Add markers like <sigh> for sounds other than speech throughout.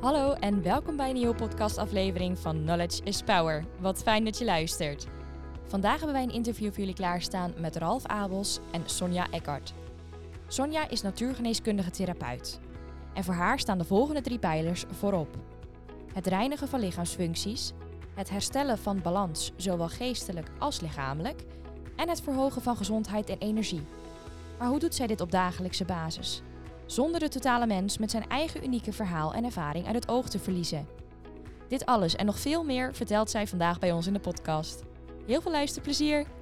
Hallo en welkom bij een nieuwe podcastaflevering van Knowledge is Power. Wat fijn dat je luistert. Vandaag hebben wij een interview voor jullie klaarstaan met Ralf Abels en Sonja Eckart. Sonja is natuurgeneeskundige therapeut. En voor haar staan de volgende drie pijlers voorop. Het reinigen van lichaamsfuncties, het herstellen van balans, zowel geestelijk als lichamelijk, en het verhogen van gezondheid en energie. Maar hoe doet zij dit op dagelijkse basis? Zonder de totale mens met zijn eigen unieke verhaal en ervaring uit het oog te verliezen. Dit alles en nog veel meer vertelt zij vandaag bij ons in de podcast. Heel veel luisterplezier!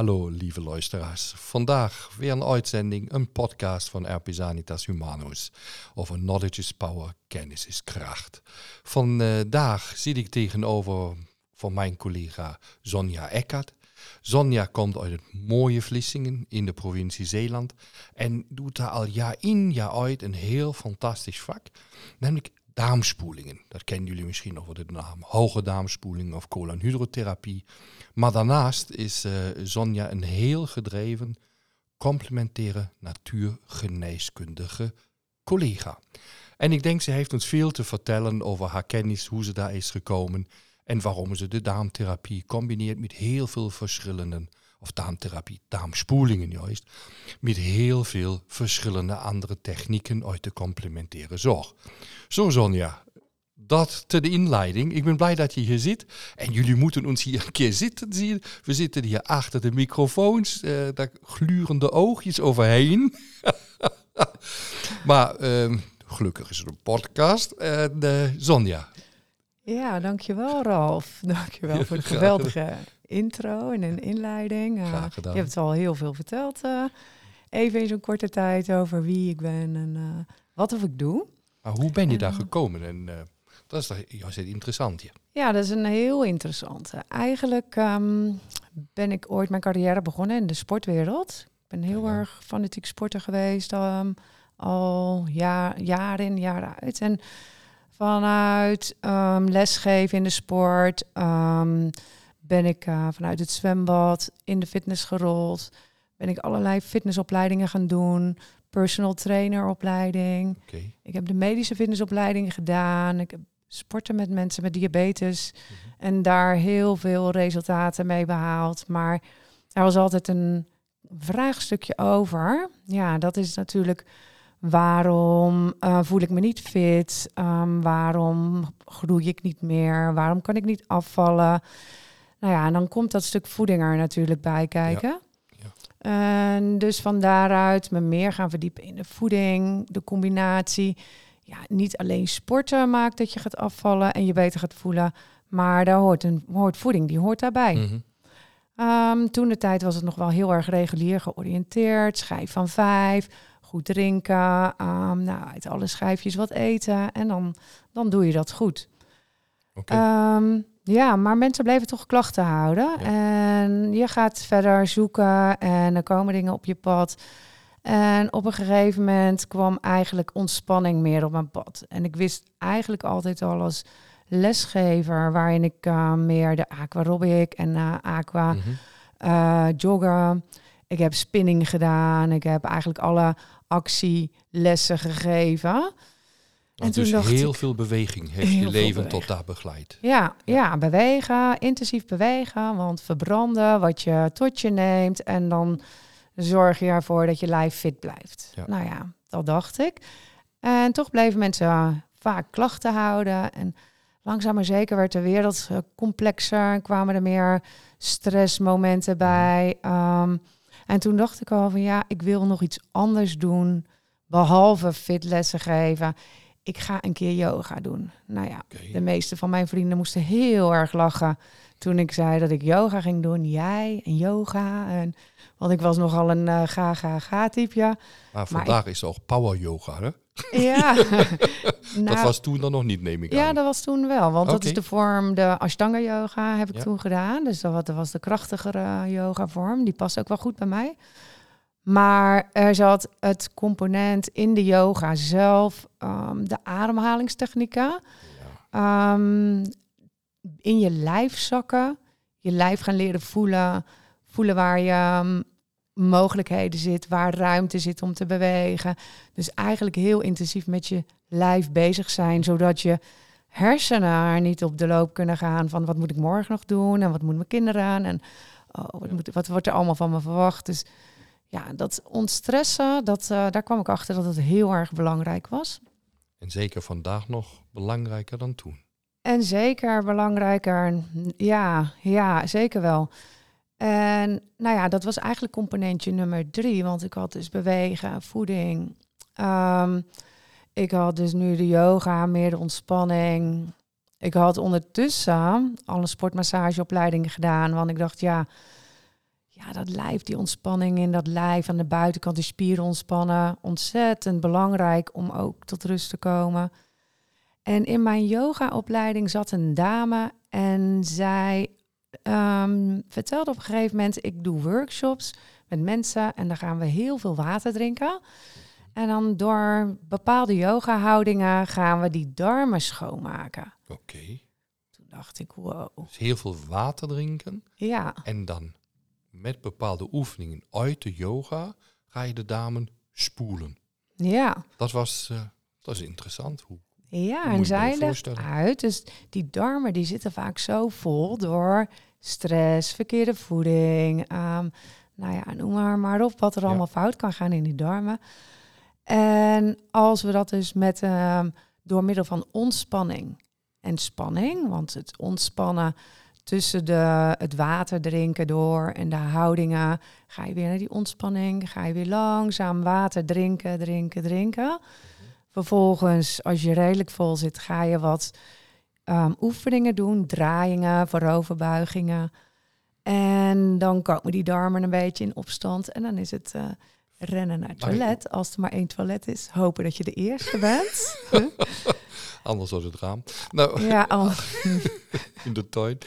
Hallo lieve luisteraars. Vandaag weer een uitzending, een podcast van RP Sanitas Humanus over Knowledge is Power, kennis is kracht. Vandaag zit ik tegenover van mijn collega Sonja Eckert. Sonja komt uit het mooie Vlissingen in de provincie Zeeland en doet daar al jaar in jaar uit een heel fantastisch vak, namelijk darmspoelingen. Dat kennen jullie misschien nog wel de naam hoge darmspoeling of koolhydraterapie. Maar daarnaast is uh, Sonja een heel gedreven, complementaire natuurgeneeskundige collega. En ik denk, ze heeft ons veel te vertellen over haar kennis, hoe ze daar is gekomen en waarom ze de darmtherapie combineert met heel veel verschillende, of darmtherapie, darmspoelingen juist, met heel veel verschillende andere technieken uit de complementaire zorg. Zo Sonja, dat te de inleiding. Ik ben blij dat je hier zit. En jullie moeten ons hier een keer zitten zien. We zitten hier achter de microfoons. Uh, daar gluren de oogjes overheen. <laughs> maar uh, gelukkig is het een podcast. En uh, Sonja. Ja, dankjewel Ralf. <laughs> Dankjewel voor de geweldige intro en een inleiding. Uh, Graag gedaan. Je hebt al heel veel verteld. even in zo'n korte tijd over wie ik ben en wat of ik doe. Maar hoe ben je daar gekomen? En, dat is toch juist interessant. Ja. ja, dat is een heel interessant. Eigenlijk um, ben ik ooit mijn carrière begonnen in de sportwereld. Ik ben heel ja. erg fanatiek sporter geweest, um, al jaar, jaar in, jaar uit. En vanuit um, lesgeven in de sport ben ik uh, vanuit het zwembad in de fitness gerold. Ben ik allerlei fitnessopleidingen gaan doen, personal traineropleiding. Okay. Ik heb de medische fitnessopleiding gedaan. Ik heb sporten met mensen met diabetes. Mm -hmm. En daar heel veel resultaten mee behaald. Maar er was altijd een vraagstukje over. Ja, dat is natuurlijk waarom uh, voel ik me niet fit? Um, waarom groei ik niet meer? Waarom kan ik niet afvallen? Nou ja, en dan komt dat stuk voeding er natuurlijk bij kijken. Ja. En dus van daaruit me meer gaan verdiepen in de voeding, de combinatie ja, niet alleen sporten maakt dat je gaat afvallen en je beter gaat voelen, maar daar hoort, een, hoort voeding, die hoort daarbij. Mm -hmm. um, toen de tijd was het nog wel heel erg regulier georiënteerd, schijf van vijf, goed drinken, um, nou, uit alle schijfjes wat eten en dan, dan doe je dat goed. Okay. Um, ja, maar mensen bleven toch klachten houden. Ja. En je gaat verder zoeken en er komen dingen op je pad. En op een gegeven moment kwam eigenlijk ontspanning meer op mijn pad. En ik wist eigenlijk altijd al als lesgever, waarin ik uh, meer de aquarobic en uh, aqua Mm -hmm. uh, joggen. Ik heb spinning gedaan. Ik heb eigenlijk alle actielessen gegeven. Want toen dus dacht heel ik- veel beweging heeft je leven tot daar begeleid. Ja, ja, bewegen, intensief bewegen, want verbranden wat je tot je neemt en dan zorg je ervoor dat je lijf fit blijft. Ja. Nou ja, dat dacht ik. En toch bleven mensen eh, vaak klachten houden en langzaam maar zeker werd de wereld eh, complexer en kwamen er meer stressmomenten bij. Ehm, en toen dacht ik al van ja, ik wil nog iets anders doen behalve fitlessen geven. Ik ga een keer yoga doen. Nou ja, de meeste van mijn vrienden moesten heel erg lachen toen ik zei dat ik yoga ging doen. Jij en yoga. En, want ik was nogal een eh, ga, ga, ga type. Maar vandaag is ook power yoga, hè? Ja. <laughs> <laughs> dat Nou, was toen dan nog niet, neem ik ja, aan. dat was toen wel. Want dat is de vorm, de Ashtanga yoga heb ik Ja. toen gedaan. Dus dat was de krachtigere yoga vorm. Die past ook wel goed bij mij. Maar er zat het component in de yoga zelf, ehm, de ademhalingstechnieken. Ja. Ehm, in je lijf zakken. Je lijf gaan leren voelen. Voelen waar je ehm, mogelijkheden zit, waar ruimte zit om te bewegen. Dus eigenlijk heel intensief met je lijf bezig zijn, zodat je hersenen er niet op de loop kunnen gaan van wat moet ik morgen nog doen en wat moeten mijn kinderen aan en oh, wat, moet, wat wordt er allemaal van me verwacht. Dus ja, dat ontstressen, dat, uh, daar kwam ik achter dat het heel erg belangrijk was. En zeker vandaag nog belangrijker dan toen. En zeker belangrijker, ja, ja, zeker wel. En nou ja, dat was eigenlijk componentje nummer drie, want ik had dus bewegen, voeding. Um, ik had dus nu de yoga, meer de ontspanning. Ik had ondertussen al een sportmassageopleiding gedaan, want ik dacht, ja, ja, dat lijf, die ontspanning in dat lijf aan de buitenkant, die spieren ontspannen, ontzettend belangrijk om ook tot rust te komen. En in mijn yogaopleiding zat een dame en zij um, vertelde op een gegeven moment, ik doe workshops met mensen en daar gaan we heel veel water drinken. En dan door bepaalde yoga-houdingen gaan we die darmen schoonmaken. Oké. Toen dacht ik, wow. Dus heel veel water drinken. Ja. En dan met bepaalde oefeningen uit de yoga ga je de darmen spoelen. Ja. Dat was, uh, dat is interessant. Hoe, ja, en zij legt uit. Dus die darmen die zitten vaak zo vol door stress, verkeerde voeding. Um, nou ja, noem maar, maar op wat er allemaal fout kan gaan in die darmen. En als we dat dus met um, door middel van ontspanning en spanning, want het ontspannen tussen de, het water drinken door en de houdingen, ga je weer naar die ontspanning, ga je weer langzaam water drinken, drinken, drinken. Vervolgens, als je redelijk vol zit, ga je wat um, oefeningen doen, draaiingen, vooroverbuigingen. En dan komen die darmen een beetje in opstand en dan is het uh, rennen naar het toilet. Als er maar één toilet is, hopen dat je de eerste bent. <laughs> Anders was het raam. Nou, ja, <laughs> al. in de tuin.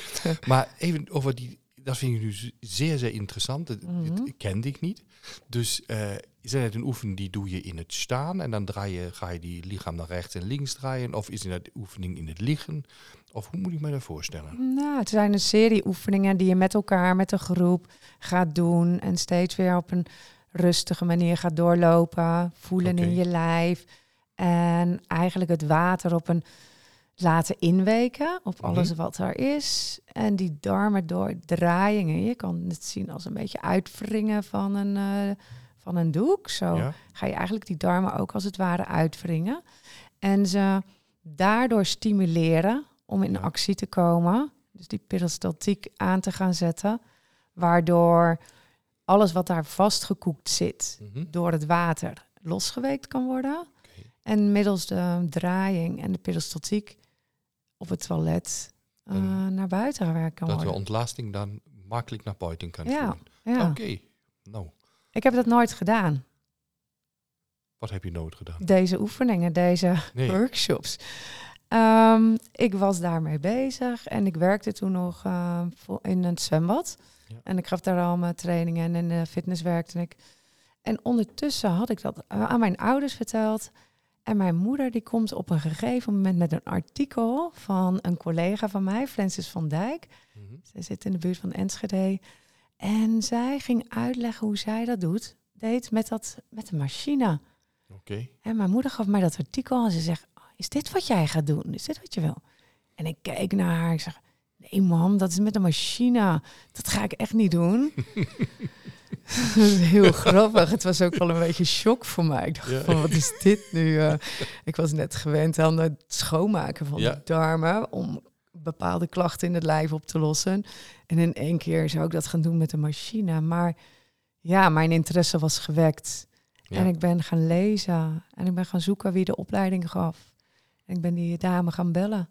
Maar even over die, dat vind ik nu zeer, zeer interessant. Dat, mm -hmm. kende ik niet. Dus uh, is het een oefening die doe je in het staan en dan draai je, ga je die lichaam naar rechts en links draaien? Of is het een oefening in het liggen? Of hoe moet ik me dat voorstellen? Nou, het zijn een serie oefeningen die je met elkaar, met een groep gaat doen. En steeds weer op een rustige manier gaat doorlopen. Voelen okay. in je lijf. En eigenlijk het water op een laten inweken op alles mm -hmm. wat er is. En die darmen door draaiingen. Je kan het zien als een beetje uitwringen van een, uh, van een doek. Zo ja. ga je eigenlijk die darmen ook als het ware uitwringen. En ze daardoor stimuleren om in ja. actie te komen. Dus die peristaltiek aan te gaan zetten. Waardoor alles wat daar vastgekoekt zit mm -hmm. door het water losgeweekt kan worden. Okay. En middels de draaiing en de peristaltiek op het toilet uh, naar buiten gewerkt kan dat worden. Dat de ontlasting dan makkelijk naar buiten kan ja, voeren. Ja. Oké, okay. nou. Ik heb dat nooit gedaan. Wat heb je nooit gedaan? Deze oefeningen, deze nee. workshops. Um, ik was daarmee bezig en ik werkte toen nog uh, in een zwembad. Ja. En ik gaf daar al mijn trainingen en in de fitness werkte ik. En ondertussen had ik dat aan mijn ouders verteld. En mijn moeder die komt op een gegeven moment met een artikel van een collega van mij, Francis van Dijk. Mm -hmm. Zij zit in de buurt van Enschede. En zij ging uitleggen hoe zij dat doet. Deed met, dat, met de machine. Okay. En mijn moeder gaf mij dat artikel en ze zegt, oh, is dit wat jij gaat doen? Is dit wat je wil? En ik keek naar haar. Ik zeg, nee mam, dat is met een machine. Dat ga ik echt niet doen. <laughs> dat is heel grappig. Het was ook wel een beetje shock voor mij. Ik dacht ja. van, wat is dit nu? Uh, ik was net gewend aan het schoonmaken van ja. de darmen... om bepaalde klachten in het lijf op te lossen. En in één keer zou ik dat gaan doen met een machine. Maar ja, mijn interesse was gewekt. Ja. En ik ben gaan lezen. En ik ben gaan zoeken wie de opleiding gaf. En ik ben die dame gaan bellen.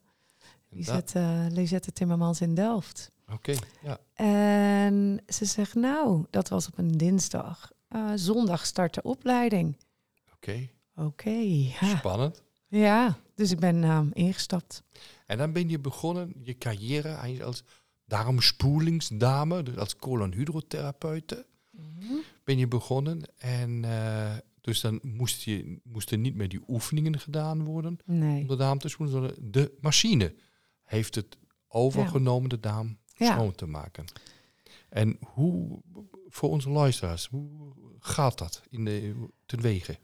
Die zit uh, Lisette Timmermans in Delft. Oké, okay, ja. En ze zegt, nou, dat was op een dinsdag. Uh, zondag start de opleiding. Oké. Okay. Oké, okay, ja. Spannend. Ja, dus ik ben uh, ingestapt. En dan ben je begonnen, je carrière eigenlijk als darmspoelingsdame, dus als colonhydrotherapeute. Mm -hmm. Ben je begonnen en uh, dus dan moest je, moesten niet meer die oefeningen gedaan worden nee. om de darm te spoelen, sondern de machine heeft het overgenomen de darm Ja. schoon te maken. En hoe, voor onze luisteraars, hoe gaat dat in de, ten wege?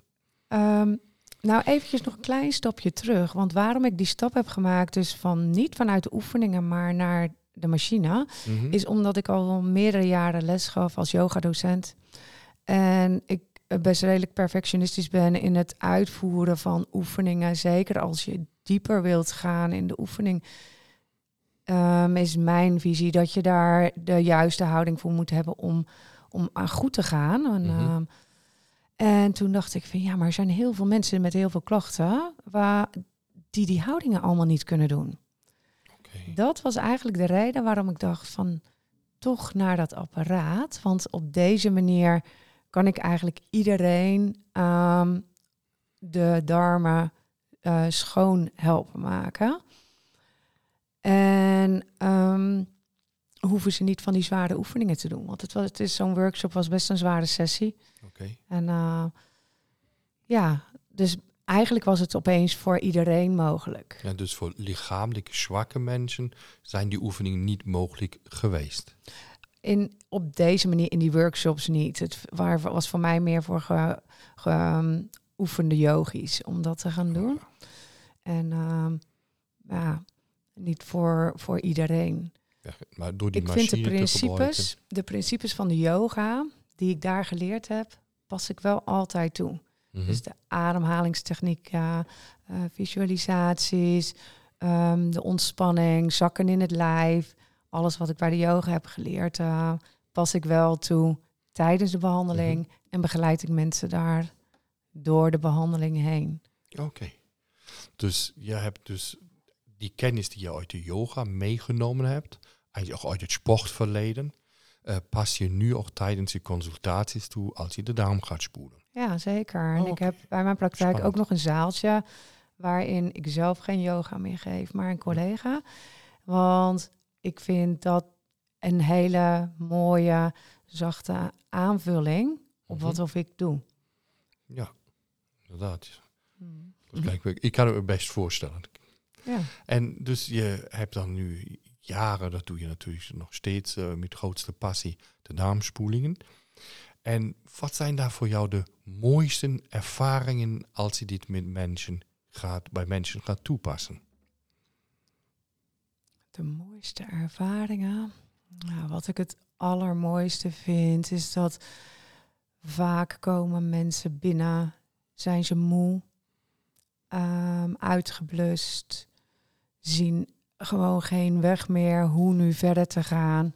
Ehm, nou, eventjes nog een klein stapje terug. Want waarom ik die stap heb gemaakt, dus van niet vanuit de oefeningen, maar naar de machine, Mhm. is omdat ik al meerdere jaren les gaf als yogadocent. En ik best redelijk perfectionistisch ben in het uitvoeren van oefeningen. Zeker als je dieper wilt gaan in de oefening, ehm, is mijn visie dat je daar de juiste houding voor moet hebben om, om aan goed te gaan. En, Mhm. ehm, en toen dacht ik van ja, maar er zijn heel veel mensen met heel veel klachten waar, die die houdingen allemaal niet kunnen doen. Dat was eigenlijk de reden waarom ik dacht van toch naar dat apparaat. Want op deze manier kan ik eigenlijk iedereen ehm, de darmen eh, schoon helpen maken. En ehm, hoeven ze niet van die zware oefeningen te doen. Want het, was, het is zo'n workshop was best een zware sessie. Oké. En eh, ja, dus eigenlijk was het opeens voor iedereen mogelijk. Ja, dus voor lichamelijk zwakke mensen zijn die oefeningen niet mogelijk geweest. in, op deze manier in die workshops niet. Het waar, was voor mij meer voor ge- geoefende yogis om dat te gaan doen. En ehm, ja, niet voor, voor iedereen. Ja, maar door die Ik vind de principes, de principes van de yoga die ik daar geleerd heb, pas ik wel altijd toe. Mhm. Dus de ademhalingstechniek, ja, eh, visualisaties, ehm, de ontspanning, zakken in het lijf. Alles wat ik bij de yoga heb geleerd, eh, pas ik wel toe tijdens de behandeling. Mhm. En begeleid ik mensen daar door de behandeling heen. Oké. Dus je hebt dus die kennis die je uit de yoga meegenomen hebt, eigenlijk ook uit het sportverleden, eh, pas je nu ook tijdens je consultaties toe als je de darm gaat spoelen. Ja, zeker. En Oh, ik heb bij mijn praktijk Spannend. ook nog een zaaltje waarin ik zelf geen yoga meer geef, maar een collega. Want ik vind dat een hele mooie, zachte aanvulling op Mhm. wat of ik doe. Ja, inderdaad. Hmm. Ik kan het me best voorstellen. Ja. En dus je hebt dan nu jaren, dat doe je natuurlijk nog steeds eh, met grootste passie, de darmspoelingen. En wat zijn daar voor jou de mooiste ervaringen als je dit met mensen gaat, bij mensen gaat toepassen? De mooiste ervaringen. Nou, wat ik het allermooiste vind, is dat vaak komen mensen binnen, zijn ze moe, ehm, uitgeblust, zien gewoon geen weg meer hoe nu verder te gaan.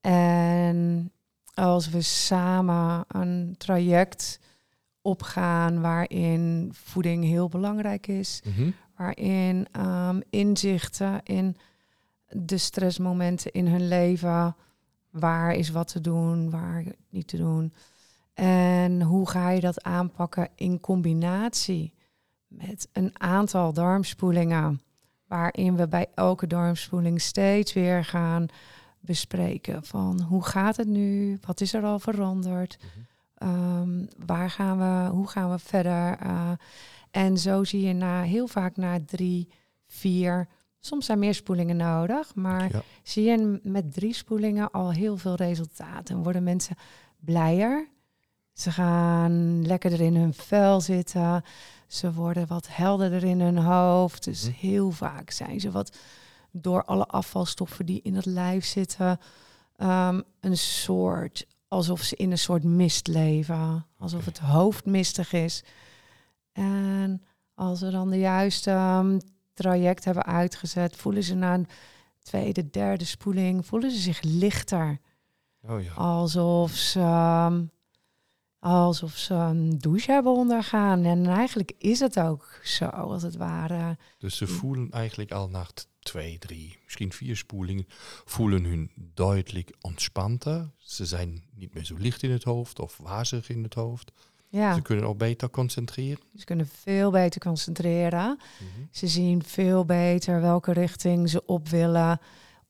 En als we samen een traject opgaan waarin voeding heel belangrijk is, waarin ehm, inzichten in de stressmomenten in hun leven, waar is wat te doen, waar niet te doen. En hoe ga je dat aanpakken in combinatie met een aantal darmspoelingen, waarin we bij elke darmspoeling steeds weer gaan bespreken van hoe gaat het nu, wat is er al veranderd, Ehm, waar gaan we, hoe gaan we verder? Eh, en zo zie je na, heel vaak na drie, vier, soms zijn meer spoelingen nodig, maar Ja. zie je met drie spoelingen al heel veel resultaten. En worden mensen blijer. Ze gaan lekkerder in hun vel zitten. Ze worden wat helderder in hun hoofd. Dus Mhm. heel vaak zijn ze wat door alle afvalstoffen die in het lijf zitten, ehm, een soort alsof ze in een soort mist leven, alsof het hoofd mistig is. En als we dan de juiste ehm, traject hebben uitgezet, voelen ze na een tweede, derde spoeling, voelen ze zich lichter. Oh ja. Alsof ze, ehm, alsof ze een douche hebben ondergaan. En eigenlijk is het ook zo, als het ware. Dus ze voelen eigenlijk al na twee, drie, misschien vier spoelingen, voelen hun duidelijk ontspannter. Ze zijn niet meer zo licht in het hoofd of wazig in het hoofd. Ja, Ze kunnen ook beter concentreren. ze kunnen veel beter concentreren. Mhm. Ze zien veel beter welke richting ze op willen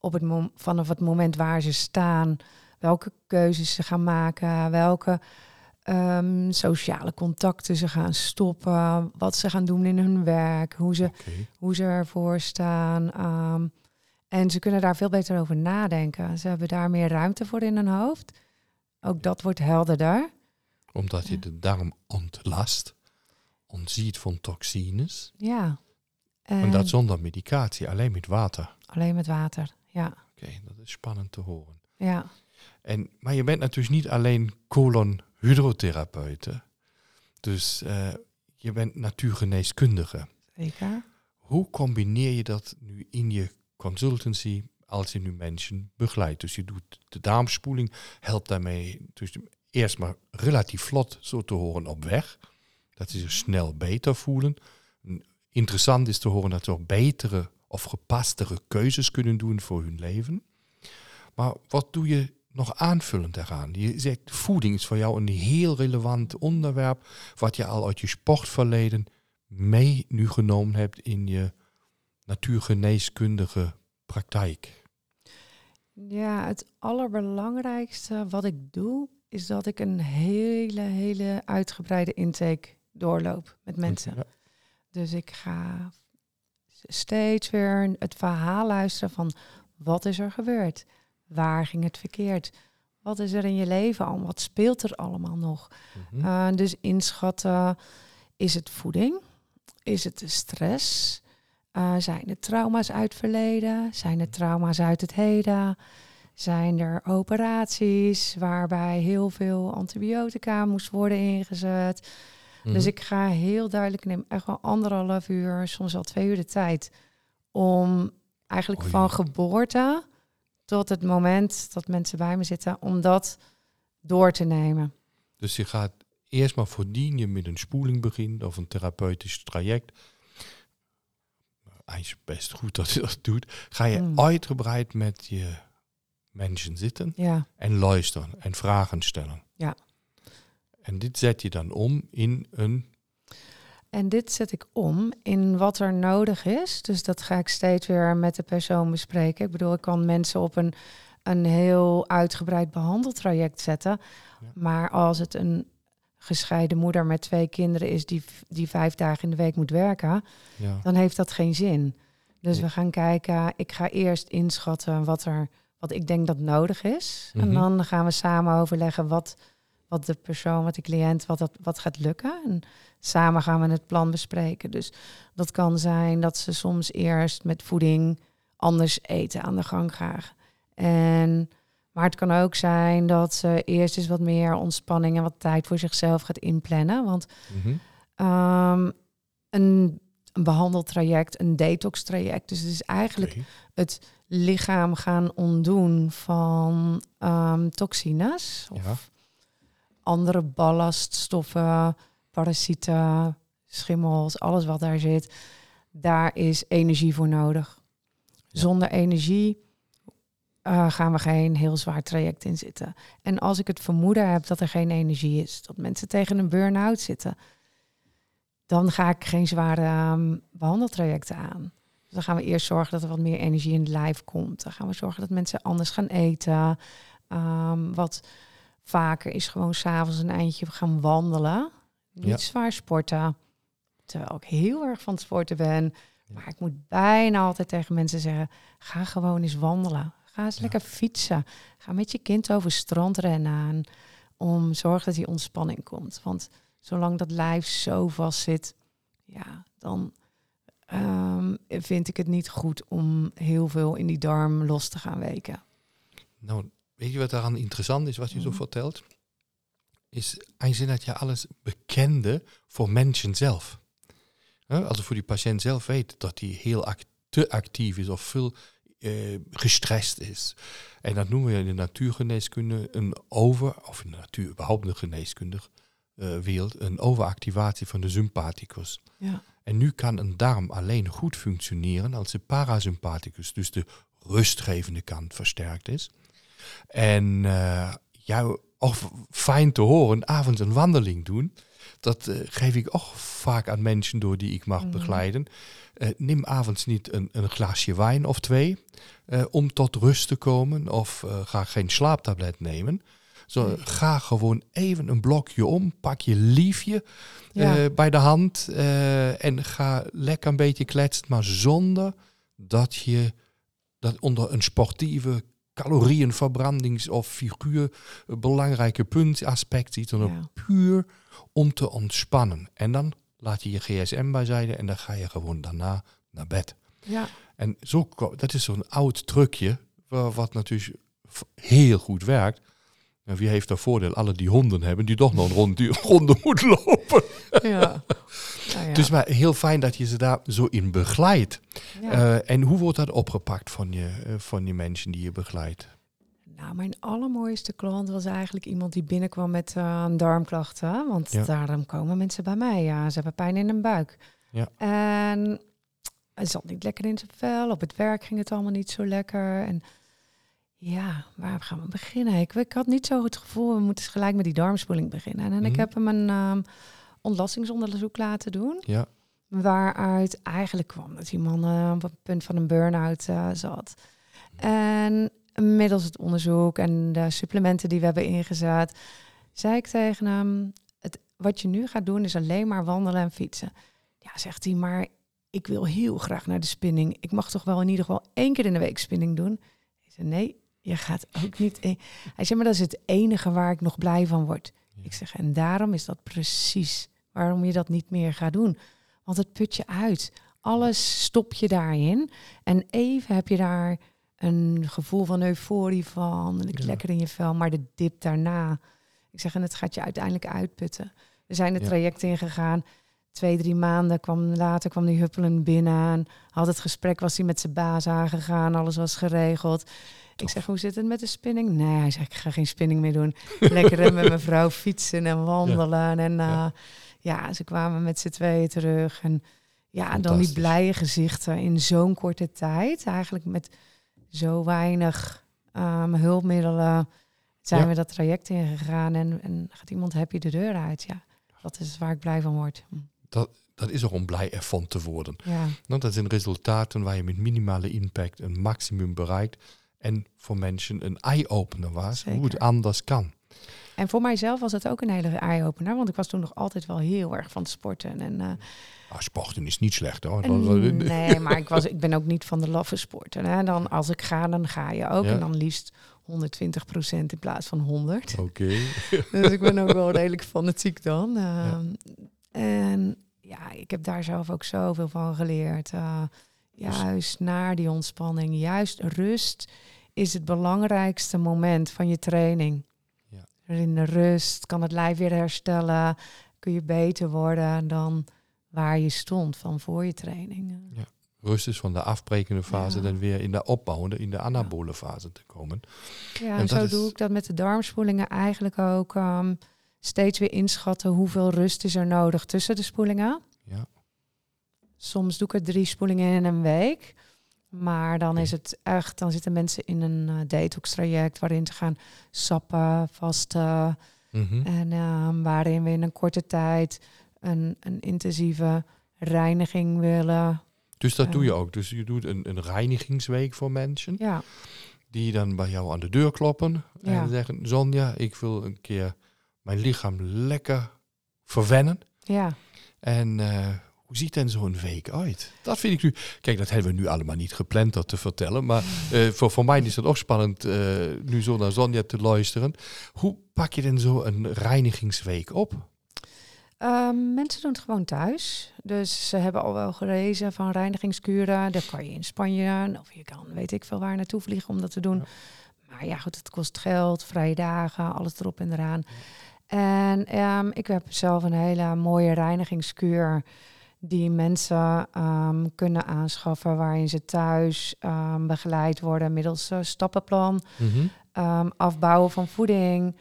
op het vanaf het moment waar ze staan. Welke keuzes ze gaan maken, welke ehm, sociale contacten ze gaan stoppen, wat ze gaan doen in hun werk, hoe ze, hoe ze ervoor staan. ehm. En ze kunnen daar veel beter over nadenken. Ze hebben daar meer ruimte voor in hun hoofd. Ook dat wordt helderder. Omdat je de darm ontlast, ontziet van toxines. Ja. En, En dat zonder medicatie, alleen met water. alleen met water. Ja. Oké, dat is spannend te horen. Ja. En, maar je bent natuurlijk niet alleen colon-hydrotherapeute. Dus eh, je bent natuurgeneeskundige. Zeker. Hoe combineer je dat nu in je consultancy als je nu mensen begeleidt? Dus je doet de darmspoeling, helpt daarmee dus eerst maar relatief vlot zo te horen op weg. Dat ze zich snel beter voelen. En Interessant is te horen dat ze ook betere of gepastere keuzes kunnen doen voor hun leven. Maar wat doe je nog aanvullend daaraan? Je zegt voeding is voor jou een heel relevant onderwerp wat je al uit je sportverleden mee nu genomen hebt in je natuurgeneeskundige praktijk. Ja, het allerbelangrijkste wat ik doe, is dat ik een hele, hele uitgebreide intake doorloop met mensen. Ja. Dus ik ga steeds weer het verhaal luisteren van wat is er gebeurd? Waar ging het verkeerd? Wat is er in je leven al? Wat speelt er allemaal nog? Mhm. Uh, dus inschatten, is het voeding? Is het de stress? Uh, zijn het trauma's uit het verleden? Zijn het trauma's uit het heden? Zijn er operaties waarbij heel veel antibiotica moest worden ingezet? Mhm. Dus ik ga heel duidelijk, neem echt wel anderhalf uur, soms al twee uur de tijd, om eigenlijk van geboorte tot het moment dat mensen bij me zitten, om dat door te nemen. Dus je gaat eerst maar voordien je met een spoeling begint of een therapeutisch traject. Eigenlijk best goed dat je dat doet. Ga je Mm. uitgebreid met je mensen zitten Ja, en luisteren en vragen stellen. Ja. En dit zet je dan om in een. En dit zet ik om in wat er nodig is. Dus dat ga ik steeds weer met de persoon bespreken. Ik bedoel, ik kan mensen op een, een heel uitgebreid behandeltraject zetten. Ja. Maar als het een gescheiden moeder met twee kinderen is die, die vijf dagen in de week moet werken, Ja, dan heeft dat geen zin. Dus we gaan kijken. Ik ga eerst inschatten wat er wat ik denk dat nodig is. Mhm. En dan gaan we samen overleggen wat, wat de persoon, wat de cliënt, wat, dat, wat gaat lukken. En samen gaan we het plan bespreken. Dus dat kan zijn dat ze soms eerst met voeding anders eten aan de gang gaan. En, maar het kan ook zijn dat ze eerst eens wat meer ontspanning en wat tijd voor zichzelf gaat inplannen. Want Mhm. Ehm, een, een behandeltraject, een detox-traject. Dus het is eigenlijk het lichaam gaan ontdoen van ehm, toxines of Ja. Andere ballaststoffen, parasieten, schimmels, alles wat daar zit. Daar is energie voor nodig. Zonder energie eh, gaan we geen heel zwaar traject in zitten. En als ik het vermoeden heb dat er geen energie is, dat mensen tegen een burn-out zitten, dan ga ik geen zware ehm, behandeltrajecten aan. Dus dan gaan we eerst zorgen dat er wat meer energie in het lijf komt. Dan gaan we zorgen dat mensen anders gaan eten. Ehm, wat vaker is gewoon s'avonds een eindje gaan wandelen. Niet Ja. zwaar sporten. Terwijl ik heel erg van het sporten ben. Maar ik moet bijna altijd tegen mensen zeggen: ga gewoon eens wandelen. Ga eens Ja. lekker fietsen. Ga met je kind over strand rennen aan. Om zorg dat die ontspanning komt. Want zolang dat lijf zo vast zit, ja, dan ehm, vind ik het niet goed om heel veel in die darm los te gaan weken. Nou, weet je wat daaraan interessant is, wat je zo Mhm. vertelt? Is eigenlijk dat je alles bekende voor mensen zelf. Als je voor die patiënt zelf weet dat hij heel act te actief is of veel eh, gestrest is. En dat noemen we in de natuurgeneeskunde een over, of in de natuur, überhaupt in de geneeskundige eh, wereld, een overactivatie van de sympathicus. Ja. En nu kan een darm alleen goed functioneren als de parasympathicus, dus de rustgevende kant, versterkt is. En eh jou ook fijn te horen, avonds een wandeling doen. Dat eh, geef ik ook vaak aan mensen door die ik mag Mhm. begeleiden. Eh, neem avonds niet een, een glaasje wijn of twee om tot rust te komen. Of ga geen slaaptablet nemen. Zo. Ga gewoon even een blokje om. Pak je liefje Ja. bij de hand. en ga lekker een beetje kletsen. Maar zonder dat je dat onder een sportieve calorieënverbrandings- of figuur een belangrijke punt aspect ziet, dan Ja. puur om te ontspannen. En dan laat je je gsm bijzijde en dan ga je gewoon daarna naar bed. Ja, En zo, dat is zo'n oud trucje, wa- wat natuurlijk heel goed werkt. En wie heeft dat voordeel? Alle die honden hebben, die toch nog een ronde moeten lopen. ja. Nou <laughs> ja. Dus maar heel fijn dat je ze daar zo in begeleidt. Ja. Eh, en hoe wordt dat opgepakt van je, eh, van die mensen die je begeleidt? Nou, mijn allermooiste klant was eigenlijk iemand die binnenkwam met eh, darmklachten. Want Ja. daarom komen mensen bij mij. Ja, ze hebben pijn in hun buik. Ja. En hij zat niet lekker in zijn vel. Op het werk ging het allemaal niet zo lekker. En ja, waar gaan we beginnen? Ik, ik had niet zo het gevoel, we moeten gelijk met die darmspoeling beginnen. En ik Mhm. heb hem een ehm, ontlastingsonderzoek laten doen. Ja, Waaruit eigenlijk kwam dat die man eh, op het punt van een burn-out eh, zat. En middels het onderzoek en de supplementen die we hebben ingezet, zei ik tegen hem: het, Wat je nu gaat doen is alleen maar wandelen en fietsen. Ja, zegt hij, maar ik wil heel graag naar de spinning. Ik mag toch wel in ieder geval één keer in de week spinning doen? Ik zei: Nee, je gaat ook niet. één- Hij zei: Maar dat is het enige waar ik nog blij van word. Ja. Ik zeg: En daarom is dat precies waarom je dat niet meer gaat doen. Want het put je uit. Alles stop je daarin. En even heb je daar een gevoel van euforie van. En Ja. lekker in je vel. Maar de dip daarna. Ik zeg, en het gaat je uiteindelijk uitputten. We zijn het Ja. traject ingegaan. Twee, drie maanden kwam, later kwam die huppelen binnen. En had het gesprek, was hij met zijn baas aangegaan. Alles was geregeld. Ik zeg, hoe zit het met de spinning? Nee, hij zegt, ik ga geen spinning meer doen. <laughs> Lekker met mijn vrouw fietsen en wandelen. En Ja. ja. ja, ze kwamen met z'n tweeën terug. En ja, dan die blije gezichten in zo'n korte tijd. Eigenlijk met zo weinig ehm, hulpmiddelen zijn Ja. we dat traject ingegaan. En, en gaat iemand happy de deur uit. Ja, dat is waar ik blij van word. Hm. dat is er om blij ervan te worden. Ja, dat zijn resultaten waar je met minimale impact een maximum bereikt. En voor mensen een eye-opener was, hoe het Zeker. anders kan. en voor mijzelf was het ook een hele eye-opener. Want ik was toen nog altijd wel heel erg van sporten. En, Nou, sporten is niet slecht hoor. En Dat- <laughs> nee, maar ik, was, ik ben ook niet van de laffe sporten. Hè. Dan, als ik ga, dan ga je ook. Ja. En dan liefst 120% in plaats van 100. Oké. <laughs> Dus ik ben ook wel redelijk fanatiek dan. Ehm, En ja, ik heb daar zelf ook zoveel van geleerd. Eh, juist naar die ontspanning, juist rust is het belangrijkste moment van je training. Ja. In de rust kan het lijf weer herstellen, kun je beter worden dan waar je stond van voor je training. Rust is van de afbrekende fase Ja. dan weer in de opbouwende, in de anabole fase te komen. Ja, En zo is- doe ik dat met de darmspoelingen eigenlijk ook. ehm, steeds weer inschatten hoeveel rust is er nodig tussen de spoelingen. Ja. Soms doe ik er drie spoelingen in een week. Maar dan is het echt, dan zitten mensen in een eh, detox traject waarin ze gaan sappen, vasten. Mhm. En ehm, waarin we in een korte tijd een, een intensieve reiniging willen. Dus dat doe je ook. Dus je doet een, een reinigingsweek voor mensen. Ja, Die dan bij jou aan de deur kloppen. Ja. En zeggen, Sonja, ik wil een keer mijn lichaam lekker verwennen. ja. En eh, hoe ziet dan zo'n week uit? Dat vind ik nu... Kijk, dat hebben we nu allemaal niet gepland dat te vertellen. Maar eh, voor, voor mij is het ook spannend eh, nu zo naar Sonja te luisteren. Hoe pak je denn zo een reinigingsweek op? Ehm, mensen doen het gewoon thuis. Dus ze hebben al wel gerezen van reinigingskuren. Dat kan je in Spanje of je kan weet ik veel waar naartoe vliegen om dat te doen. Ja. Maar ja, goed, het kost geld, vrije dagen, alles erop en eraan. En ehm, ik heb zelf een hele mooie reinigingskuur die mensen ehm, kunnen aanschaffen waarin ze thuis ehm, begeleid worden middels eh, stappenplan Mhm. afbouwen van voeding,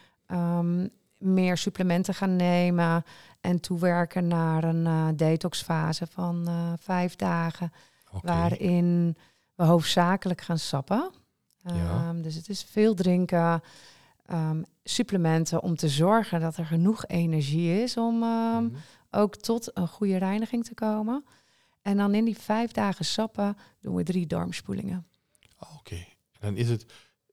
meer supplementen gaan nemen en toewerken naar een eh, detoxfase van eh, vijf dagen, waarin we hoofdzakelijk gaan sappen. Ja. Dus het is veel drinken, ehm, supplementen om te zorgen dat er genoeg energie is om ehm, Mhm. ook tot een goede reiniging te komen. En dan in die vijf dagen sappen doen we drie darmspoelingen. Oké. En dan is het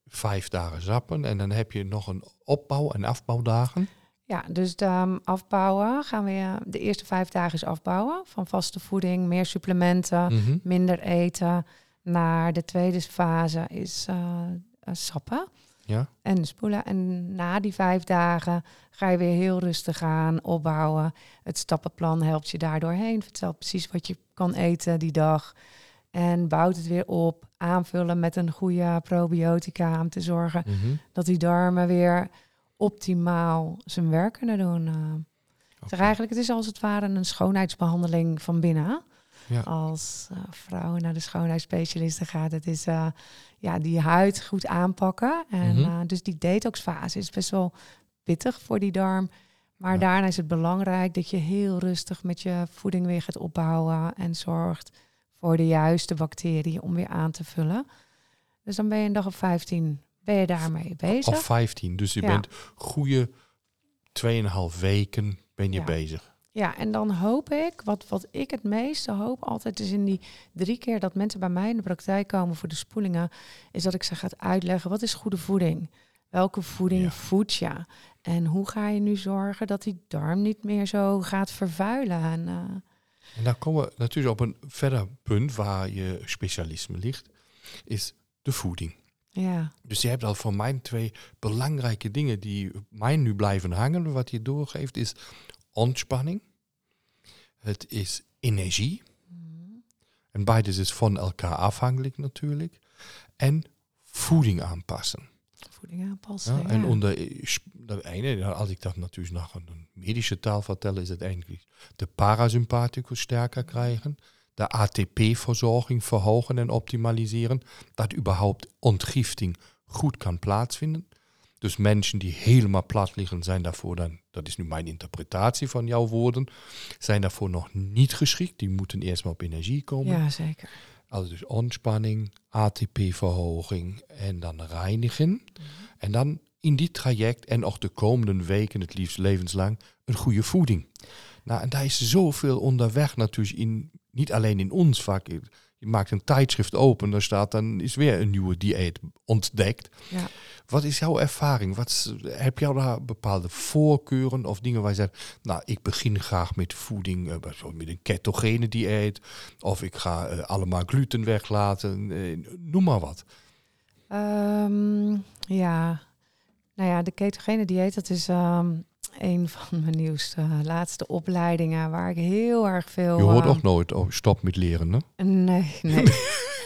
vijf dagen zappen en dan heb je nog een opbouw- en afbouwdagen. Ja, dus de um, afbouwen gaan we eh, de eerste vijf dagen is afbouwen van vaste voeding, meer supplementen, Mhm. minder eten. naar de tweede fase is uh, sappen. Ja. En spoelen. En na die vijf dagen ga je weer heel rustig aan opbouwen. Het stappenplan helpt je daardoor heen. Vertelt precies wat je kan eten die dag. En bouwt het weer op. Aanvullen met een goede probiotica om te zorgen Mhm. dat die darmen weer optimaal zijn werk kunnen doen. Uh, Oké. eigenlijk, het is als het ware een schoonheidsbehandeling van binnen. Ja. Als uh, vrouwen naar de schoonheidsspecialisten gaat, het is uh, ja, die huid goed aanpakken. En Mhm. uh, dus die detoxfase is best wel pittig voor die darm. Maar Ja. daarna is het belangrijk dat je heel rustig met je voeding weer gaat opbouwen en zorgt voor de juiste bacteriën om weer aan te vullen. Dus dan ben je een dag of 15 ben je daarmee bezig. Of 15. Dus je Ja. bent goede 2,5 weken ben je Ja. bezig. Ja, en dan hoop ik, wat, wat ik het meeste hoop altijd is in die drie keer dat mensen bij mij in de praktijk komen voor de spoelingen, is dat ik ze ga uitleggen wat is goede voeding. Welke voeding Ja. voed je? En hoe ga je nu zorgen dat die darm niet meer zo gaat vervuilen? En, eh, En dan komen we natuurlijk op een verder punt waar je specialisme ligt, is de voeding. ja, Dus je hebt al van mijn twee belangrijke dingen die mij nu blijven hangen, wat je doorgeeft, is ontspanning. Het is energie. En beides is van elkaar afhankelijk natuurlijk. En voeding aanpassen. voeding aanpassen. Ja, Ja, En onder de ene, als ik dat natuurlijk nog in een medische taal vertel, is het eigenlijk de parasympathicus sterker krijgen, de ATP-verzorging verhogen en optimaliseren, dat überhaupt ontgifting goed kan plaatsvinden. Dus mensen die helemaal plat liggen, zijn daarvoor dan, dat is nu mijn interpretatie van jouw woorden, zijn daarvoor nog niet geschikt. Die moeten eerst maar op energie komen. ja, zeker. Also dus ontspanning, ATP-verhoging en dan reinigen. En dan in die traject en ook de komende weken, het liefst levenslang, een goede voeding. Nou, en daar is zoveel onderweg natuurlijk, in, niet alleen in ons vak. Je maakt een tijdschrift open, daar staat dan is weer een nieuwe dieet ontdekt. Ja. Wat is jouw ervaring? Wat, heb jij daar bepaalde voorkeuren of dingen waar je zegt, nou, ik begin graag met voeding, eh, bijvoorbeeld met een ketogene dieet, of ik ga eh, allemaal gluten weglaten, eh, noem maar wat. Ehm, ja, nou ja, de ketogene dieet, dat is ehm, een van mijn nieuwste, eh, laatste opleidingen waar ik heel erg veel... Je hoort ehm, ook nooit, oh, stop met leren, hè? Nee, <laughs> nee.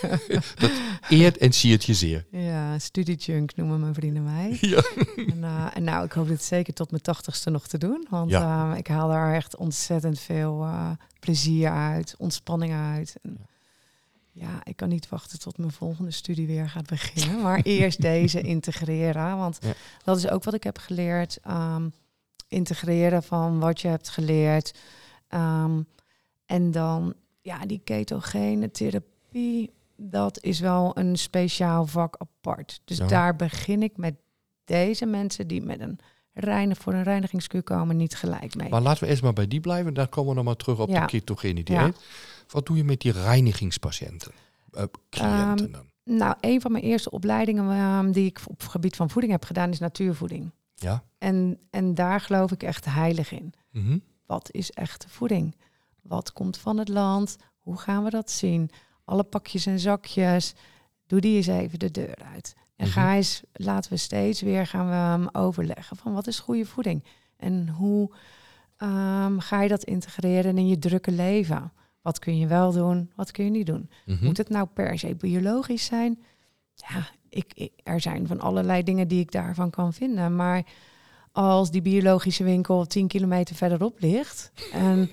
<laughs> Eert en siert je zeer. ja, studiejunk noemen mijn vrienden mij. <laughs> Ja. En, eh, en nou, ik hoop dit zeker tot mijn tachtigste nog te doen. Want Ja. eh, ik haal daar echt ontzettend veel eh, plezier uit, ontspanning uit. En, ja, ik kan niet wachten tot mijn volgende studie weer gaat beginnen. Maar eerst deze integreren. Want Ja. dat is ook wat ik heb geleerd. ehm, integreren van wat je hebt geleerd. Ehm, en dan, ja, die ketogene therapie, dat is wel een speciaal vak apart. Dus Ja. daar begin ik met deze mensen die met een reinig, voor een reinigingskuur komen niet gelijk mee. Maar laten we eerst maar bij die blijven, dan komen we nog maar terug op Ja. de ketogene dieet. Ja. Wat doe je met die reinigingspatiënten? Eh, cliënten dan? Nou, een van mijn eerste opleidingen ehm, die ik op het gebied van voeding heb gedaan is natuurvoeding. Ja. En, en daar geloof ik echt heilig in. Mhm. Wat is echte voeding? Wat komt van het land? Hoe gaan we dat zien? Alle pakjes en zakjes, doe die eens even de deur uit. En Mhm. ga eens, laten we steeds weer gaan we overleggen van wat is goede voeding? En hoe ehm, ga je dat integreren in je drukke leven? Wat kun je wel doen, wat kun je niet doen? Mhm. Moet het nou per se biologisch zijn? Ja, ik, ik- er zijn van allerlei dingen die ik daarvan kan vinden. Maar als die biologische winkel 10 kilometer verderop ligt. En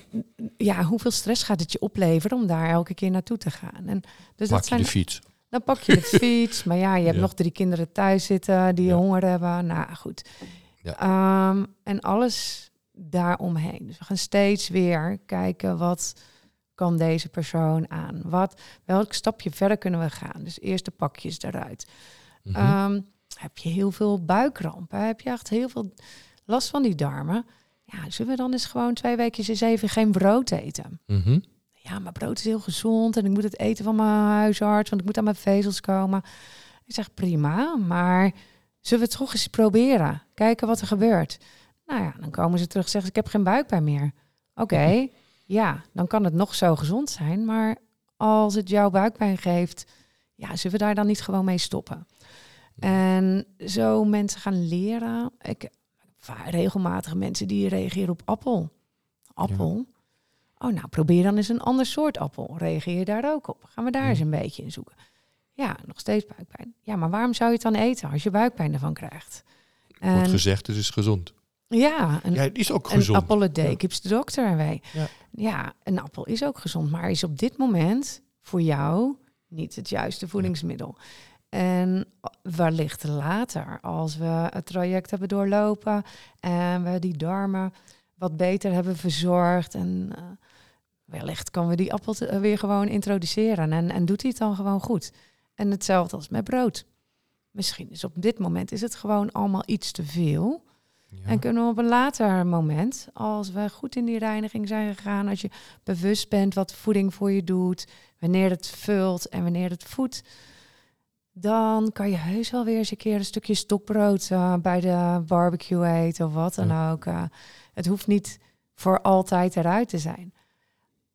<laughs> ja, hoeveel stress gaat het je opleveren om daar elke keer naartoe te gaan? En dus Pak dat je zijn, de fiets. dan pak je de <laughs> fiets. Maar ja, je hebt Ja. nog drie kinderen thuis zitten die Ja. honger hebben. Nou goed. Ja. Ehm, en alles daaromheen. Dus we gaan steeds weer kijken wat kan deze persoon aan? Wat, welk stapje verder kunnen we gaan? Dus eerst de pakjes eruit. Mhm. Ehm, heb je heel veel buikkrampen? Heb je echt heel veel last van die darmen? Ja, zullen we dan eens gewoon twee weken eens even geen brood eten? Mhm. Ja, maar brood is heel gezond en ik moet het eten van mijn huisarts, want ik moet aan mijn vezels komen. Ik zeg prima, maar zullen we het toch eens proberen? Kijken wat er gebeurt. Nou ja, dan komen ze terug en zeggen ze, ik heb geen buikpijn meer. Oké, <laughs> ja, dan kan het nog zo gezond zijn, maar als het jouw buikpijn geeft, ja, zullen we daar dan niet gewoon mee stoppen? En zo mensen gaan leren. Ik regelmatig mensen die reageren op appel. Appel. Oh, nou probeer dan eens een ander soort appel. Reageer je daar ook op? Gaan we daar Ja. eens een beetje in zoeken? Ja, nog steeds buikpijn. Ja, maar waarom zou je het dan eten als je buikpijn ervan krijgt? Wordt En, gezegd, het is gezond. Ja, een, Ja, is ook een gezond. appel a day Ja. keeps de dokter away. Ja. ja, een appel is ook gezond, maar is op dit moment voor jou niet het juiste voedingsmiddel. En wellicht later, als we het traject hebben doorlopen en we die darmen wat beter hebben verzorgd en eh, wellicht kan we die appel te- weer gewoon introduceren en, en doet hij het dan gewoon goed. En hetzelfde als met brood. Misschien is op dit moment is het gewoon allemaal iets te veel. Ja. En kunnen we op een later moment, als we goed in die reiniging zijn gegaan, als je bewust bent wat voeding voor je doet, wanneer het vult en wanneer het voedt, dan kan je heus wel weer eens een keer een stukje stokbrood eh, bij de barbecue eten of wat dan ook. eh. het hoeft niet voor altijd eruit te zijn.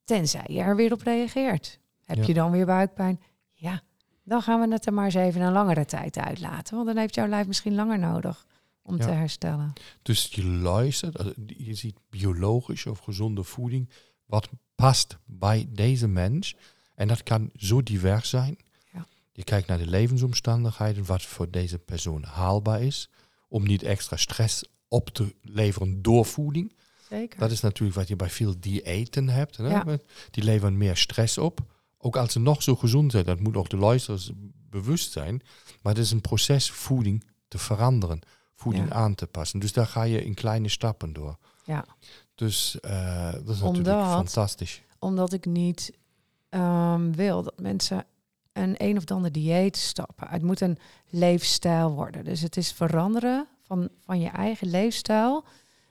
Tenzij je er weer op reageert. Heb Ja. je dan weer buikpijn? Ja, dan gaan we het er maar eens even een langere tijd uitlaten. Want dan heeft jouw lijf misschien langer nodig om Ja. te herstellen. Dus je luistert, also je ziet biologisch of gezonde voeding, wat past bij deze mens. En dat kan zo divers zijn. Ja. Je kijkt naar de levensomstandigheden, wat voor deze persoon haalbaar is, om niet extra stress op te leveren door voeding. Zeker. Dat is natuurlijk wat je bij veel diëten hebt. Hè? Ja. Die leveren meer stress op. Ook als ze nog zo gezond zijn, dat moet ook de luisteraars bewust zijn. Maar het is een proces voeding te veranderen, voeding Ja. aan te passen. Dus daar ga je in kleine stappen door. Ja. Dus eh, dat is natuurlijk fantastisch. Omdat ik niet ehm, wil dat mensen een een of ander dieet stappen. Het moet een leefstijl worden. Dus het is veranderen van, van je eigen leefstijl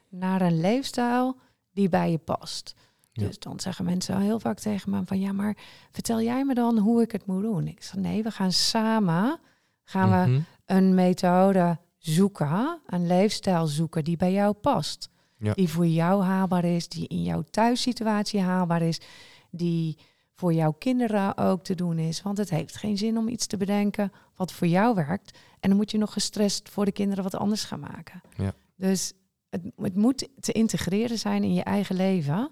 naar een leefstijl die bij je past. Ja. Dus dan zeggen mensen heel vaak tegen me van ja, maar vertel jij me dan hoe ik het moet doen? Ik zeg nee, we gaan samen gaan we Mhm. een methode zoeken, een leefstijl zoeken die bij jou past. Ja. Die voor jou haalbaar is, die in jouw thuissituatie haalbaar is, die voor jouw kinderen ook te doen is. Want het heeft geen zin om iets te bedenken wat voor jou werkt. En dan moet je nog gestrest voor de kinderen wat anders gaan maken. Ja. Dus het, het moet te integreren zijn in je eigen leven.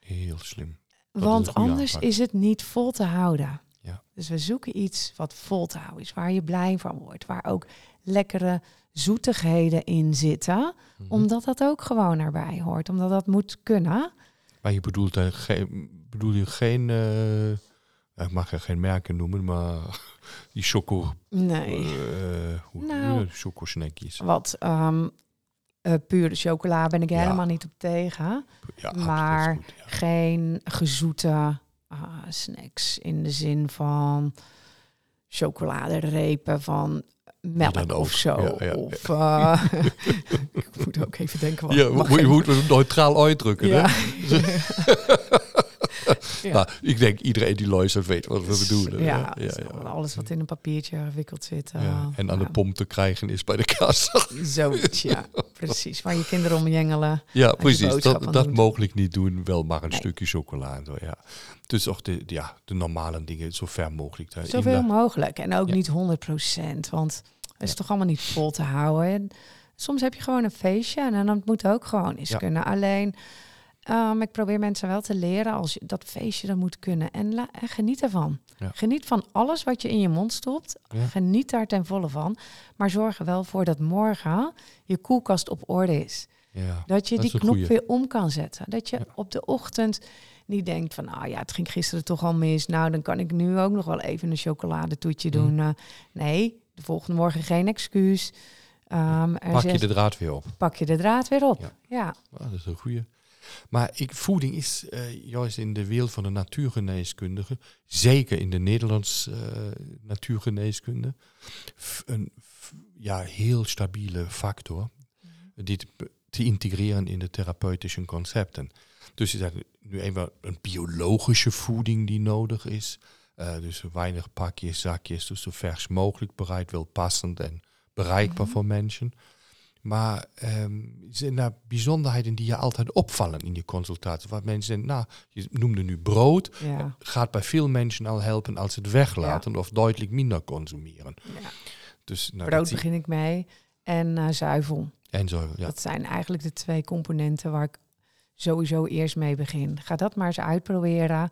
Heel slim. Want anders aanpak. is het niet vol te houden. Ja. Dus we zoeken iets wat vol te houden is, waar je blij van wordt, waar ook lekkere zoetigheden in zitten, Mhm. omdat dat ook gewoon erbij hoort, omdat dat moet kunnen. Maar je bedoelt, geen, bedoel je geen, eh, ik mag er geen merken noemen, maar <laughs> die choco, Nee. eh hoe Nou. chocosnackjes. Wat ehm eh, pure chocola ben ik Ja. helemaal niet op tegen. Ja, maar- absoluut goed, ja. Geen gezoete ah, snacks in de zin van chocoladerepen van melk of zo. Ja. Of, eh, <laughs> ik moet ook even denken. Wat Ja, mag moet je moet het neutraal uitdrukken. Ja. Hè? <laughs> <laughs> Ja. Nou, ik denk iedereen die luistert weet wat we bedoelen. Ja, ja, ja, alles wat in een papiertje gewikkeld zit. eh, En aan de pomp te krijgen is bij de kassa. <laughs> Zoiets, ja. Precies. Waar je kinderen om jengelen. Ja, precies. Dat, dat mogelijk niet doen. Wel maar een Nee. stukje chocolade. Ja. Dus ook de, ja, de normale dingen zo ver mogelijk. daarin Zoveel mogelijk. En ook niet 100% Want het is toch allemaal niet vol te houden. En soms heb je gewoon een feestje en dan moet ook gewoon eens kunnen. Alleen, ehm, ik probeer mensen wel te leren als je dat feestje dan moet kunnen. En, la- en geniet ervan. Ja. Geniet van alles wat je in je mond stopt. Ja. Geniet daar ten volle van. Maar zorg er wel voor dat morgen je koelkast op orde is. Ja. Dat je Dat die knop goeie. weer om kan zetten. Dat je op de ochtend niet denkt van, ah ja, het ging gisteren toch al mis. Nou, dan kan ik nu ook nog wel even een chocoladetoetje Mm. doen. Eh, nee, de volgende morgen geen excuus. Ehm, Pak je de draad weer op. pak je de draad weer op. Ja. Ja, Ah, dat is een goeie. Maar ik, voeding is eh, juist in de wereld van de natuurgeneeskundige, zeker in de Nederlandse eh, natuurgeneeskunde, een ja, heel stabiele factor die te, integreren in de therapeutische concepten. Dus is dat nu eenmaal een biologische voeding die nodig is. Eh, dus weinig pakjes, zakjes, dus zo vers mogelijk bereid, wel passend en bereikbaar Mhm. voor mensen. Maar ehm, zijn er bijzonderheden die je altijd opvallen in je consultatie? Wat mensen, nou, je noemde nu brood, Ja. gaat bij veel mensen al helpen als ze het weglaten of duidelijk minder consumeren. Ja. Dus, nou, Brood begin ik mee. En eh, zuivel. En zo, ja. Dat zijn eigenlijk de twee componenten waar ik sowieso eerst mee begin. Ga dat maar eens uitproberen.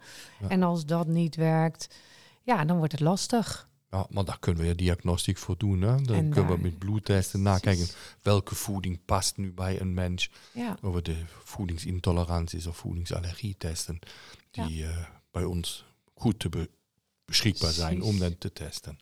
En als dat niet werkt, ja, dan wordt het lastig. Ja. Maar daar kunnen we ja diagnostiek voor doen. Hè? Dan En kunnen we met bloedtesten nakijken welke voeding past nu bij een mens. Ja, Over de voedingsintoleranties of voedingsallergietesten die eh, bij ons goed te be- beschikbaar zijn om dan te testen.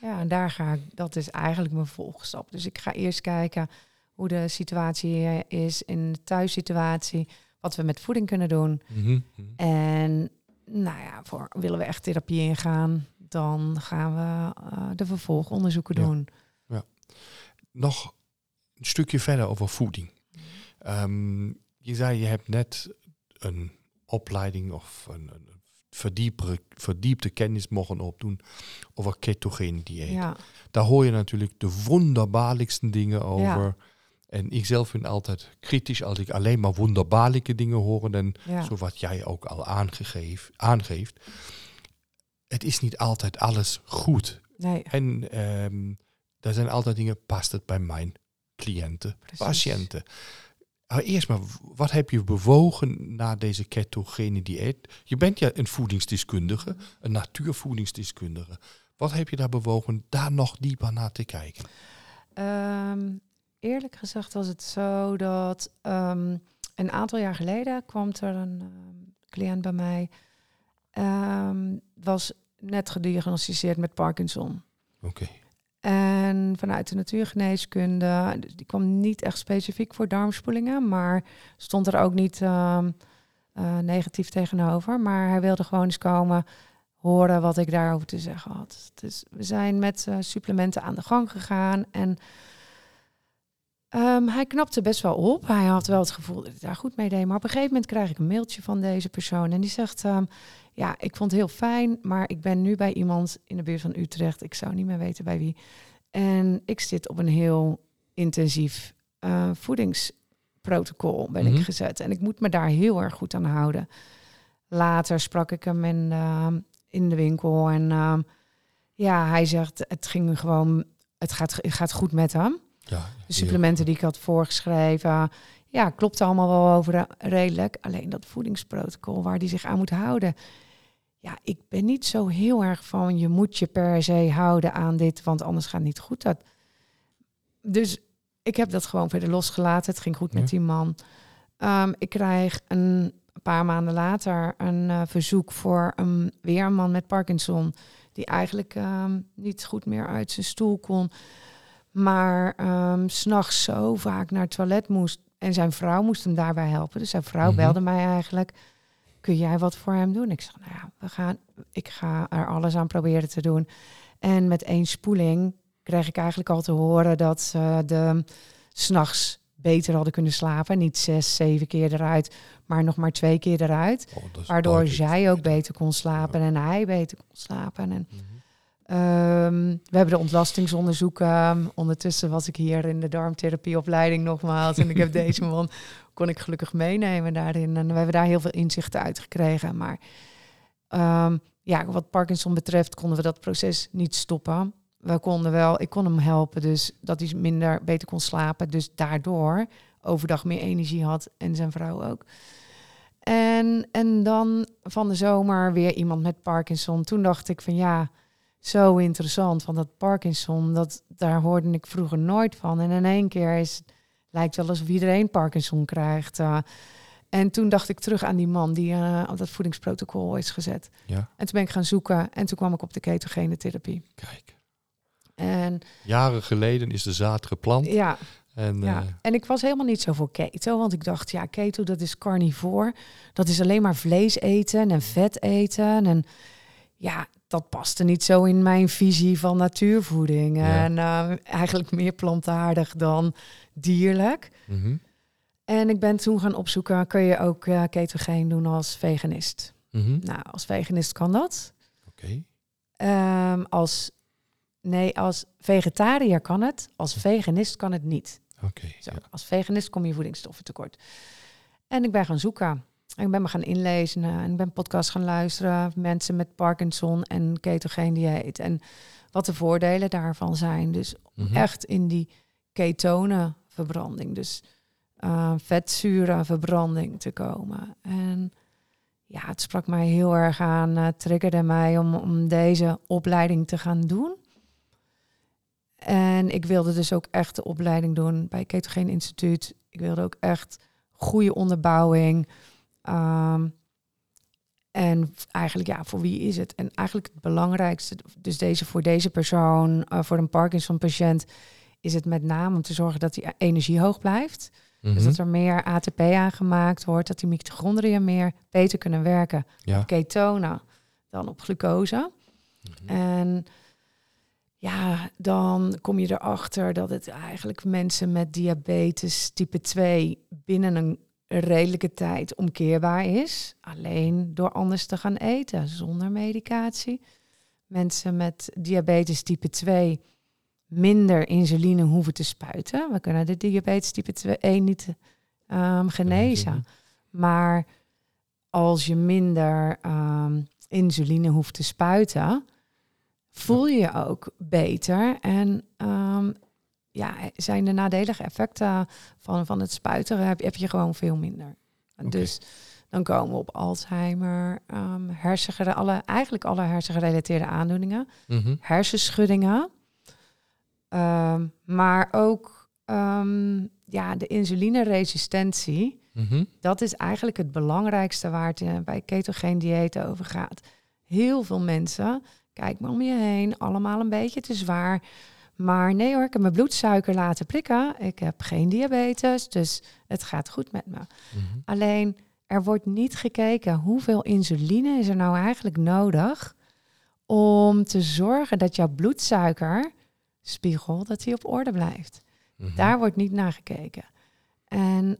ja en daar ga ik, dat is eigenlijk mijn volgstap. Dus ik ga eerst kijken hoe de situatie eh, is in de thuissituatie. Wat we met voeding kunnen doen. Mhm. En nou ja, voor, willen we echt therapie ingaan, dan gaan we eh, de vervolgonderzoeken Ja. doen. Nog een stukje verder over voeding. Ehm, je zei, je hebt net een opleiding of een, verdiepte kennis mogen opdoen over ketogene dieet. Ja, Daar hoor je natuurlijk de wonderbaarlijkste dingen over. En ik zelf ben altijd kritisch als ik alleen maar wonderbaarlijke dingen hoor. Dan ja. zo wat jij ook al aangegeef, aangeeft. Het is niet altijd alles goed. Nee, En ehm er zijn altijd dingen, past het bij mijn cliënten, Precies. patiënten. Maar eerst maar, wat heb je bewogen na deze ketogene dieet? Je bent ja een voedingsdeskundige, een natuurvoedingsdeskundige. Wat heb je daar bewogen daar nog dieper naar te kijken? Ehm, eerlijk gezegd was het zo dat ehm, een aantal jaar geleden kwam er een cliënt bij mij. Ehm, was net gediagnosticeerd met Parkinson. Oké. En vanuit de natuurgeneeskunde, dus die kwam niet echt specifiek voor darmspoelingen, maar stond er ook niet ehm, eh, negatief tegenover. Maar hij wilde gewoon eens komen horen wat ik daarover te zeggen had. Dus we zijn met eh, supplementen aan de gang gegaan en ehm, hij knapte best wel op. Hij had wel het gevoel dat hij daar goed mee deed. Maar op een gegeven moment krijg ik een mailtje van deze persoon en die zegt... ehm, ja, ik vond het heel fijn, maar ik ben nu bij iemand in de buurt van Utrecht. Ik zou niet meer weten bij wie. En ik zit op een heel intensief eh, voedingsprotocol ben Mhm. ik gezet. En ik moet me daar heel erg goed aan houden. Later sprak ik hem in, de- in de winkel en ehm, ja, hij zegt het ging gewoon, het gaat, het gaat goed met hem. Ja, De supplementen die ik had voorgeschreven, ja, klopt allemaal wel over redelijk. Alleen dat voedingsprotocol waar die zich aan moet houden. Ja, ik ben niet zo heel erg van je moet je per se houden aan dit, want anders gaat het niet goed. Dat, dus ik heb dat gewoon verder losgelaten. Het ging goed met die man. Ehm, ik krijg een paar maanden later een eh, verzoek voor een, weer een man met Parkinson. Die eigenlijk ehm, niet goed meer uit zijn stoel kon. Maar ehm, s s'nachts zo vaak naar het toilet moest. En zijn vrouw moest hem daarbij helpen. Dus zijn vrouw Mhm. belde mij eigenlijk. Kun jij wat voor hem doen? Ik zeg, nou ja, we gaan, ik ga er alles aan proberen te doen. En met één spoeling kreeg ik eigenlijk al te horen dat ze de s'nachts beter hadden kunnen slapen. Niet zes, zeven keer eruit, maar nog maar twee keer eruit. Oh, Waardoor zij ook beter kon slapen en hij beter kon slapen. En Mhm. Ehm, we hebben de ontlastingsonderzoeken. Ondertussen was ik hier in de darmtherapieopleiding nogmaals. En ik heb <laughs> deze man, kon ik gelukkig meenemen daarin. En we hebben daar heel veel inzichten uit gekregen. Maar ehm, ja, wat Parkinson betreft konden we dat proces niet stoppen. We konden wel, ik kon hem helpen, dus dat hij minder beter kon slapen. Dus daardoor overdag meer energie had en zijn vrouw ook. En, en dan van de zomer weer iemand met Parkinson. Toen dacht ik van ja, zo interessant. Want dat Parkinson, dat, daar hoorde ik vroeger nooit van. En in één keer is, lijkt wel alsof iedereen Parkinson krijgt. eh. en toen dacht ik terug aan die man die eh, op dat voedingsprotocol is gezet. Ja, En toen ben ik gaan zoeken en toen kwam ik op de ketogene therapie. kijk. En Jaren geleden is de zaad geplant. ja, En, ja. eh, en ik was helemaal niet zo voor keto, want ik dacht, ja, keto dat is carnivoor. Dat is alleen maar vlees eten en vet eten. En ja, dat paste niet zo in mijn visie van natuurvoeding. Ja. En eh, eigenlijk meer plantaardig dan dierlijk. mhm, En ik ben toen gaan opzoeken, kun je ook eh ketogeen doen als veganist? mhm. Nou, als veganist kan dat. Oké. Ehm, als, nee, als vegetariër kan het. Als veganist kan het niet. Oké. Ja. Als veganist kom je voedingsstoffen tekort. En ik ben gaan zoeken. Ik ben me gaan inlezen eh, en ik ben podcasts gaan luisteren. Mensen met Parkinson en ketogeen dieet. En wat de voordelen daarvan zijn. Dus Mhm. echt in die ketonenverbranding. Dus uh, vetzurenverbranding te komen. En ja, het sprak mij heel erg aan, uh, triggerde mij om, om deze opleiding te gaan doen. En ik wilde dus ook echt de opleiding doen bij Ketogeen Instituut. Ik wilde ook echt goede onderbouwing. Um, en eigenlijk, ja, voor wie is het? En eigenlijk het belangrijkste, dus deze voor deze persoon, uh, voor een Parkinson-patiënt, is het met name om te zorgen dat die energie hoog blijft. Mm -hmm. Dus dat er meer ATP aangemaakt wordt, dat die mitochondriën meer beter kunnen werken ja. op ketonen dan op glucose. Mm -hmm. En ja, dan kom je erachter dat het eigenlijk mensen met diabetes type 2 binnen een redelijke tijd omkeerbaar is. Alleen door anders te gaan eten, zonder medicatie. Mensen met diabetes type 2 minder insuline hoeven te spuiten. We kunnen de diabetes type 2 1 niet um, genezen. Maar als je minder um, insuline hoeft te spuiten, voel je je ook beter. En um, ja, zijn de nadelige effecten van, van het spuiten heb, heb je gewoon veel minder. Okay. Dus dan komen we op Alzheimer, um, alle, eigenlijk alle hersengerelateerde aandoeningen, Mhm. mm -hmm. hersenschuddingen. Um, maar ook um, ja, de insulineresistentie. Mm -hmm. Dat is eigenlijk het belangrijkste waar het uh, bij ketogeen dieet over gaat. Heel veel mensen, kijk maar om je heen, allemaal een beetje te zwaar. Maar nee hoor, ik heb mijn bloedsuiker laten prikken. Ik heb geen diabetes, dus het gaat goed met me. Mm -hmm. Alleen, er wordt niet gekeken hoeveel insuline is er nou eigenlijk nodig om te zorgen dat jouw bloedsuikerspiegel dat die op orde blijft. Mm -hmm. Daar wordt niet naar gekeken. En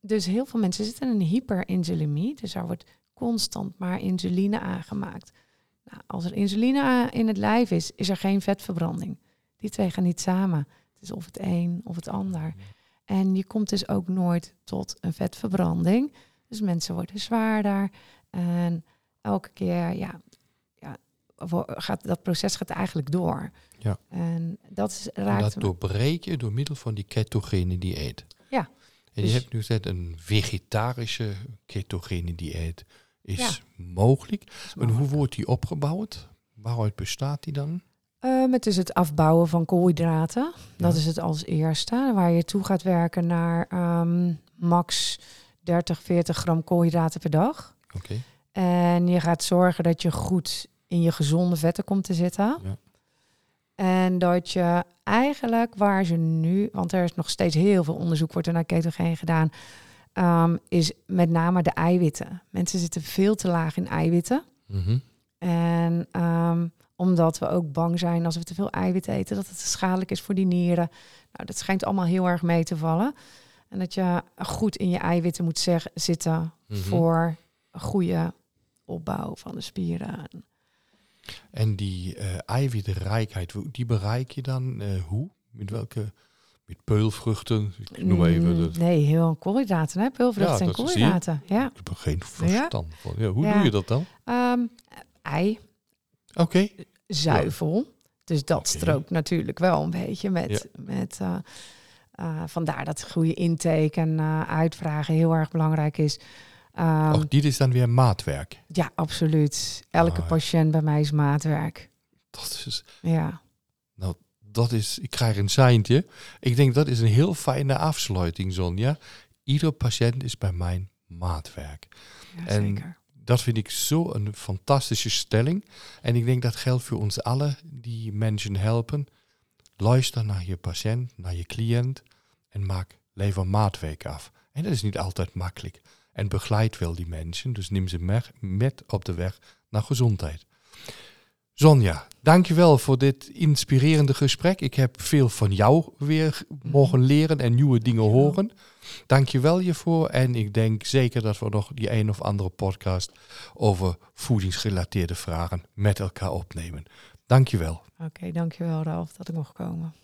dus heel veel mensen zitten in een hyperinsulimie, dus daar wordt constant maar insuline aangemaakt. Nou, als er insuline in het lijf is, is er geen vetverbranding. Die twee gaan niet samen. Het is of het een of het ander. En je komt dus ook nooit tot een vetverbranding. Dus mensen worden zwaarder. En elke keer, ja, ja gaat, dat proces gaat eigenlijk door. Ja. En dat is, raakt en dat doorbreek je door middel van die ketogene dieet. Ja. En dus je hebt nu gezegd, een vegetarische ketogene dieet is ja. mogelijk. Is mogelijk. En hoe wordt die opgebouwd? Waaruit bestaat die dan? Um, het is het afbouwen van koolhydraten. Dat ja. is het als eerste. Waar je toe gaat werken naar um, max 30, 40 gram koolhydraten per dag. Okay. En je gaat zorgen dat je goed in je gezonde vetten komt te zitten. Ja. En dat je eigenlijk waar ze nu, want er is nog steeds heel veel onderzoek wordt er naar ketogeen gedaan, um, is met name de eiwitten. Mensen zitten veel te laag in eiwitten. Mm -hmm. En um, omdat we ook bang zijn als we te veel eiwit eten, dat het schadelijk is voor die nieren. Nou, dat schijnt allemaal heel erg mee te vallen. En dat je goed in je eiwitten moet zeg, zitten Mhm. mm -hmm. voor een goede opbouw van de spieren. En die uh, eiwitrijkheid, die bereik je dan uh, hoe? Met welke? Met peulvruchten? Ik noem even. Mm, nee, heel koolhydraten, hè? Peulvruchten ja, en koolhydraten. Ja. Ik heb er geen verstand ja. van. Ja, hoe ja. doe je dat dan? Um, ei. Oké. Okay. Zuivel. Ja. Dus dat strookt natuurlijk wel een beetje met... met uh, uh, vandaar dat goede intake en uh, uitvragen heel erg belangrijk is. Um, Ook dit is dan weer maatwerk? Ja, absoluut. Elke oh, patiënt bij mij is maatwerk. Dat is... Ja. Nou, dat is... Ik krijg een seintje. Ik denk dat is een heel fijne afsluiting, Sonja. Ieder patiënt is bij mij maatwerk. Ja, en zeker. Dat vind ik zo een fantastische stelling. En ik denk dat geldt voor ons allen die mensen helpen. Luister naar je patiënt, naar je cliënt en maak lever maatwerk af. En dat is niet altijd makkelijk. En begeleid wel die mensen, dus neem ze met op de weg naar gezondheid. Sonja, dankjewel voor dit inspirerende gesprek. Ik heb veel van jou weer mogen leren en nieuwe dingen horen. Dankjewel hiervoor. En ik denk zeker dat we nog die een of andere podcast over voedingsgerelateerde vragen met elkaar opnemen. Dankjewel. Oké, okay, dankjewel Ralf dat ik mocht komen.